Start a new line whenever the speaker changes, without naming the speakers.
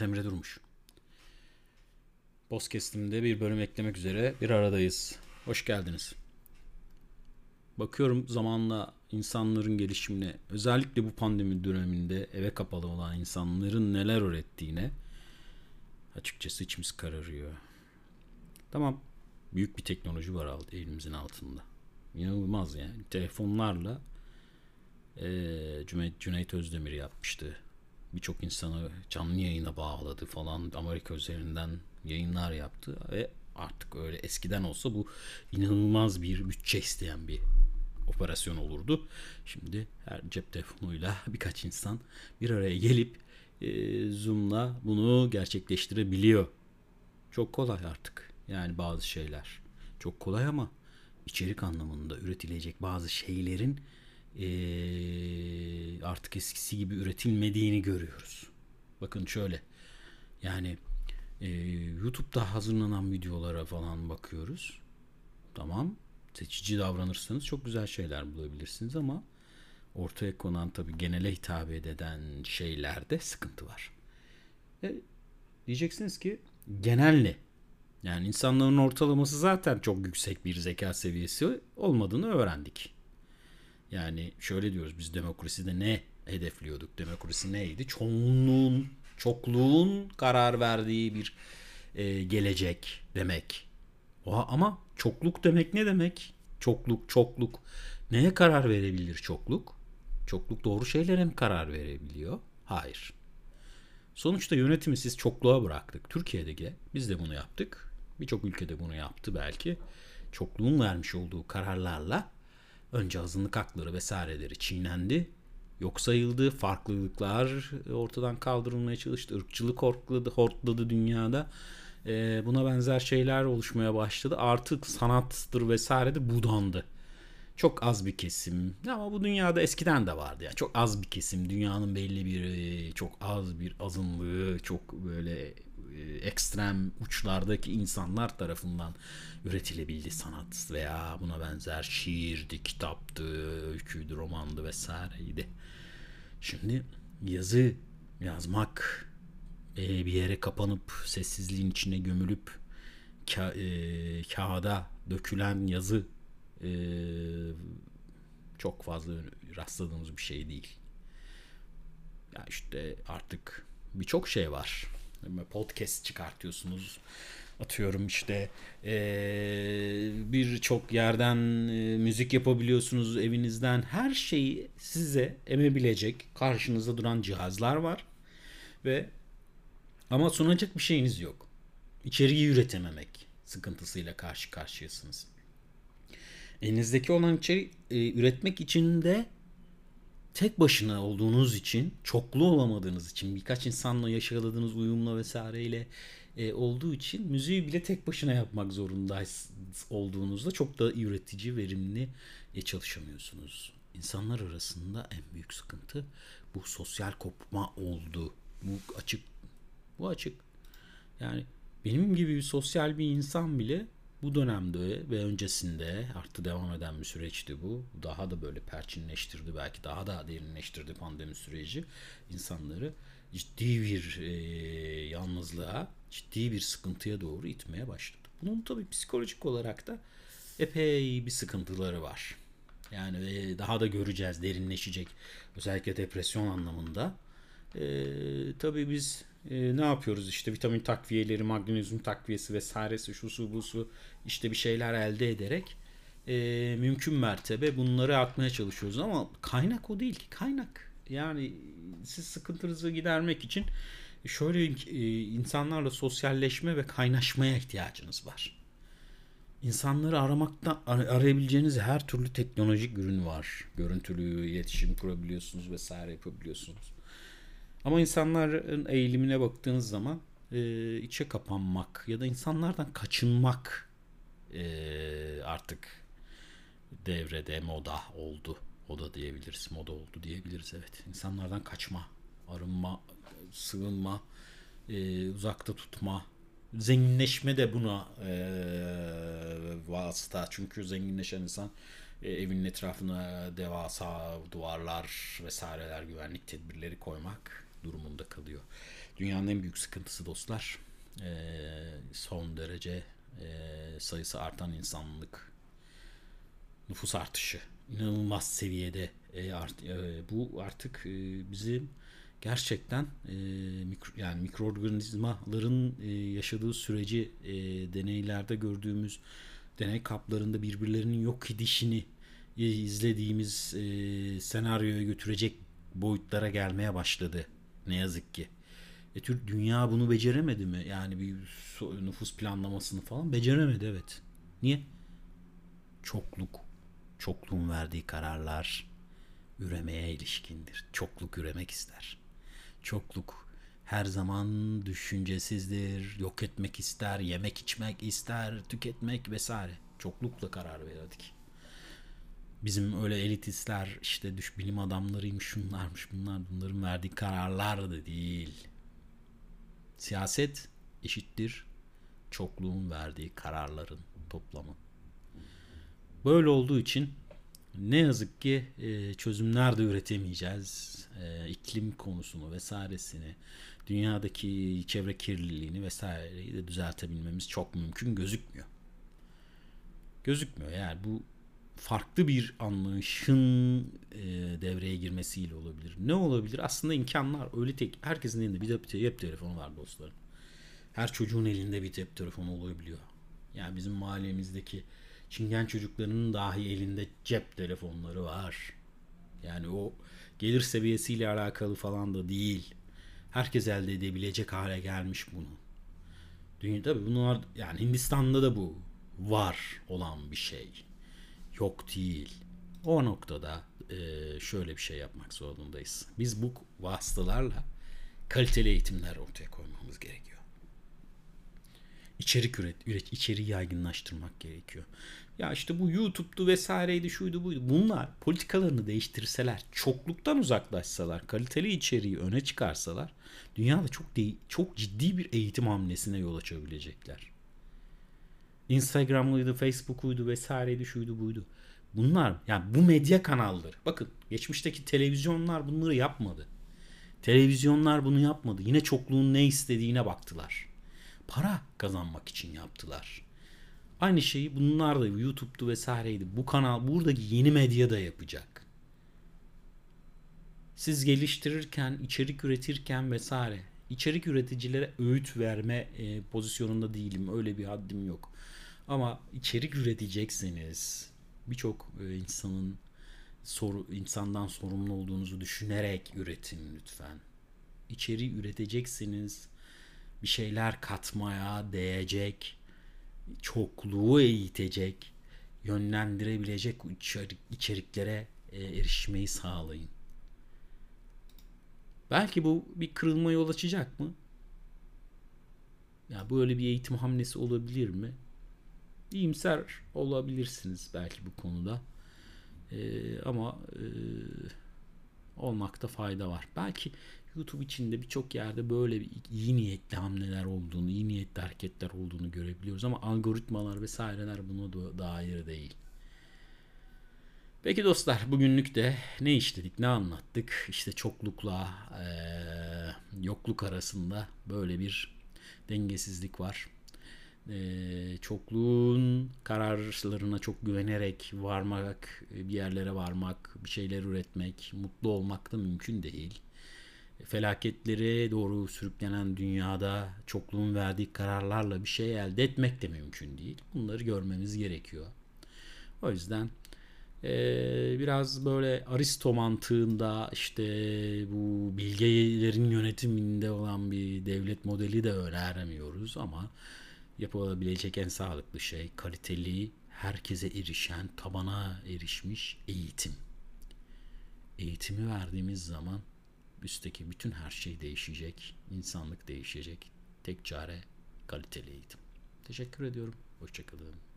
Avukat Emre Durmuş. Podcast'imde bir bölüm eklemek üzere bir aradayız. Hoş geldiniz. Bakıyorum zamanla insanların gelişimine, özellikle bu pandemi döneminde eve kapalı olan insanların neler öğrettiğine açıkçası içimiz kararıyor. Tamam, büyük bir teknoloji var elimizin altında. İnanılmaz yani. Telefonlarla e, Cüneyt Özdemir yapmıştı birçok insanı canlı yayına bağladı falan. Amerika üzerinden yayınlar yaptı ve artık öyle eskiden olsa bu inanılmaz bir bütçe isteyen bir operasyon olurdu. Şimdi her cep telefonuyla birkaç insan bir araya gelip e, Zoom'la bunu gerçekleştirebiliyor. Çok kolay artık. Yani bazı şeyler. Çok kolay ama içerik anlamında üretilecek bazı şeylerin e, artık eskisi gibi üretilmediğini görüyoruz. Bakın şöyle yani e, YouTube'da hazırlanan videolara falan bakıyoruz. Tamam seçici davranırsanız çok güzel şeyler bulabilirsiniz ama ortaya konan tabi genele hitap eden şeylerde sıkıntı var. E, diyeceksiniz ki genel ne? Yani insanların ortalaması zaten çok yüksek bir zeka seviyesi olmadığını öğrendik. Yani şöyle diyoruz biz demokraside ne hedefliyorduk? Demokrasi neydi? Çoğunluğun, çokluğun karar verdiği bir e, gelecek demek. Oha, ama çokluk demek ne demek? Çokluk, çokluk. Neye karar verebilir çokluk? Çokluk doğru şeylere mi karar verebiliyor? Hayır. Sonuçta yönetimi siz çokluğa bıraktık. Türkiye'de biz de bunu yaptık. Birçok ülkede bunu yaptı belki. Çokluğun vermiş olduğu kararlarla Önce azınlık hakları vesaireleri çiğnendi. Yok sayıldı. Farklılıklar ortadan kaldırılmaya çalıştı. Irkçılık hortladı, hortladı dünyada. Ee, buna benzer şeyler oluşmaya başladı. Artık sanattır vesaire de budandı. Çok az bir kesim ama bu dünyada eskiden de vardı. Yani çok az bir kesim. Dünyanın belli bir çok az bir azınlığı, çok böyle e, ekstrem uçlardaki insanlar tarafından üretilebildi sanat veya buna benzer şiirdi, kitaptı, öyküydü, romandı vesaireydi. Şimdi yazı yazmak e, bir yere kapanıp sessizliğin içine gömülüp ka, e, kağıda dökülen yazı e, çok fazla rastladığımız bir şey değil. Ya işte artık birçok şey var podcast çıkartıyorsunuz. Atıyorum işte ee, birçok yerden e, müzik yapabiliyorsunuz evinizden. Her şeyi size emebilecek karşınızda duran cihazlar var. Ve ama sunacak bir şeyiniz yok. İçeriği üretememek sıkıntısıyla karşı karşıyasınız. Elinizdeki olan içeriği e, üretmek için de tek başına olduğunuz için, çoklu olamadığınız için, birkaç insanla yaşadığınız uyumla vesaireyle e, olduğu için müziği bile tek başına yapmak zorunda olduğunuzda çok da üretici, verimli e, çalışamıyorsunuz. İnsanlar arasında en büyük sıkıntı bu sosyal kopma oldu. Bu açık. Bu açık. Yani benim gibi bir sosyal bir insan bile bu dönemde ve öncesinde artık devam eden bir süreçti bu. Daha da böyle perçinleştirdi belki daha da derinleştirdi pandemi süreci insanları ciddi bir e, yalnızlığa, ciddi bir sıkıntıya doğru itmeye başladı. Bunun tabii psikolojik olarak da epey bir sıkıntıları var. Yani e, daha da göreceğiz, derinleşecek. Özellikle depresyon anlamında. E, tabii biz e, ne yapıyoruz işte vitamin takviyeleri, magnezyum takviyesi vesairesi şu su bu su işte bir şeyler elde ederek e, mümkün mertebe bunları atmaya çalışıyoruz ama kaynak o değil ki kaynak yani siz sıkıntınızı gidermek için şöyle e, insanlarla sosyalleşme ve kaynaşmaya ihtiyacınız var. İnsanları aramakta arayabileceğiniz her türlü teknolojik ürün var. Görüntülü iletişim kurabiliyorsunuz vesaire yapabiliyorsunuz. Ama insanların eğilimine baktığınız zaman e, içe kapanmak ya da insanlardan kaçınmak e, artık devrede moda oldu. O diyebiliriz. Moda oldu diyebiliriz evet. İnsanlardan kaçma, arınma, sığınma, e, uzakta tutma. Zenginleşme de buna e, vasıta. Çünkü zenginleşen insan e, evinin etrafına devasa duvarlar vesaireler güvenlik tedbirleri koymak durumunda kalıyor. Dünyanın en büyük sıkıntısı dostlar. E, son derece e, sayısı artan insanlık nüfus artışı inanılmaz seviyede e, art, e, bu artık e, bizim gerçekten e, mikro, yani mikroorganizmaların e, yaşadığı süreci e, deneylerde gördüğümüz deney kaplarında birbirlerinin yok edişini e, izlediğimiz e, senaryoya götürecek boyutlara gelmeye başladı ne yazık ki. E Türk dünya bunu beceremedi mi? Yani bir nüfus planlamasını falan beceremedi evet. Niye? Çokluk. Çokluğun verdiği kararlar üremeye ilişkindir. Çokluk üremek ister. Çokluk her zaman düşüncesizdir. Yok etmek ister, yemek içmek ister, tüketmek vesaire. Çoklukla karar verdik. Bizim öyle elitistler işte düş bilim adamlarıymış şunlarmış bunlar bunların verdiği kararlar da değil. Siyaset eşittir çokluğun verdiği kararların toplamı. Böyle olduğu için ne yazık ki e, çözümler de üretemeyeceğiz. E, iklim konusunu vesairesini, dünyadaki çevre kirliliğini vesaireyi de düzeltebilmemiz çok mümkün gözükmüyor. Gözükmüyor yani bu farklı bir anlayışın e, devreye girmesiyle olabilir. Ne olabilir? Aslında imkanlar öyle tek. Herkesin elinde bir cep telefonu var dostlarım. Her çocuğun elinde bir cep telefonu olabiliyor. Yani bizim mahallemizdeki Çingen çocuklarının dahi elinde cep telefonları var. Yani o gelir seviyesiyle alakalı falan da değil. Herkes elde edebilecek hale gelmiş bunu. Dünya tabii bunlar yani Hindistan'da da bu var olan bir şey. Yok değil. O noktada e, şöyle bir şey yapmak zorundayız. Biz bu vasıtalarla kaliteli eğitimler ortaya koymamız gerekiyor. İçerik üret, üret içeriği yaygınlaştırmak gerekiyor. Ya işte bu YouTube'du vesaireydi şuydu buydu. Bunlar politikalarını değiştirseler, çokluktan uzaklaşsalar, kaliteli içeriği öne çıkarsalar dünyada çok de- çok ciddi bir eğitim hamlesine yol açabilecekler. Instagram'lıydı, Facebook'uydu vesaireydi şuydu buydu. Bunlar yani bu medya kanalları. Bakın geçmişteki televizyonlar bunları yapmadı. Televizyonlar bunu yapmadı. Yine çokluğun ne istediğine baktılar. Para kazanmak için yaptılar. Aynı şeyi bunlar da YouTube'du vesaireydi. Bu kanal buradaki yeni medya da yapacak. Siz geliştirirken, içerik üretirken vesaire içerik üreticilere öğüt verme e, pozisyonunda değilim. Öyle bir haddim yok. Ama içerik üretecekseniz birçok e, insanın soru insandan sorumlu olduğunuzu düşünerek üretin lütfen. İçeri üreteceksiniz. Bir şeyler katmaya değecek çokluğu eğitecek, yönlendirebilecek içerik, içeriklere e, erişmeyi sağlayın. Belki bu bir kırılma yol açacak mı? Ya böyle bir eğitim hamlesi olabilir mi? İyimser olabilirsiniz belki bu konuda. Ee, ama e, olmakta fayda var. Belki YouTube içinde birçok yerde böyle bir iyi niyetli hamleler olduğunu, iyi niyetli hareketler olduğunu görebiliyoruz ama algoritmalar vesaireler buna da dair değil. Peki dostlar bugünlük de ne işledik ne anlattık işte çoklukla e, yokluk arasında böyle bir dengesizlik var. E, çokluğun kararlarına çok güvenerek varmak bir yerlere varmak bir şeyler üretmek mutlu olmak da mümkün değil felaketlere doğru sürüklenen dünyada çokluğun verdiği kararlarla bir şey elde etmek de mümkün değil. Bunları görmemiz gerekiyor. O yüzden e, biraz böyle Aristo mantığında işte bu bilgelerin yönetiminde olan bir devlet modeli de öneremiyoruz ama yapılabilecek en sağlıklı şey kaliteli, herkese erişen, tabana erişmiş eğitim. Eğitimi verdiğimiz zaman üstteki bütün her şey değişecek. insanlık değişecek. Tek çare kaliteli eğitim. Teşekkür ediyorum. Hoşçakalın.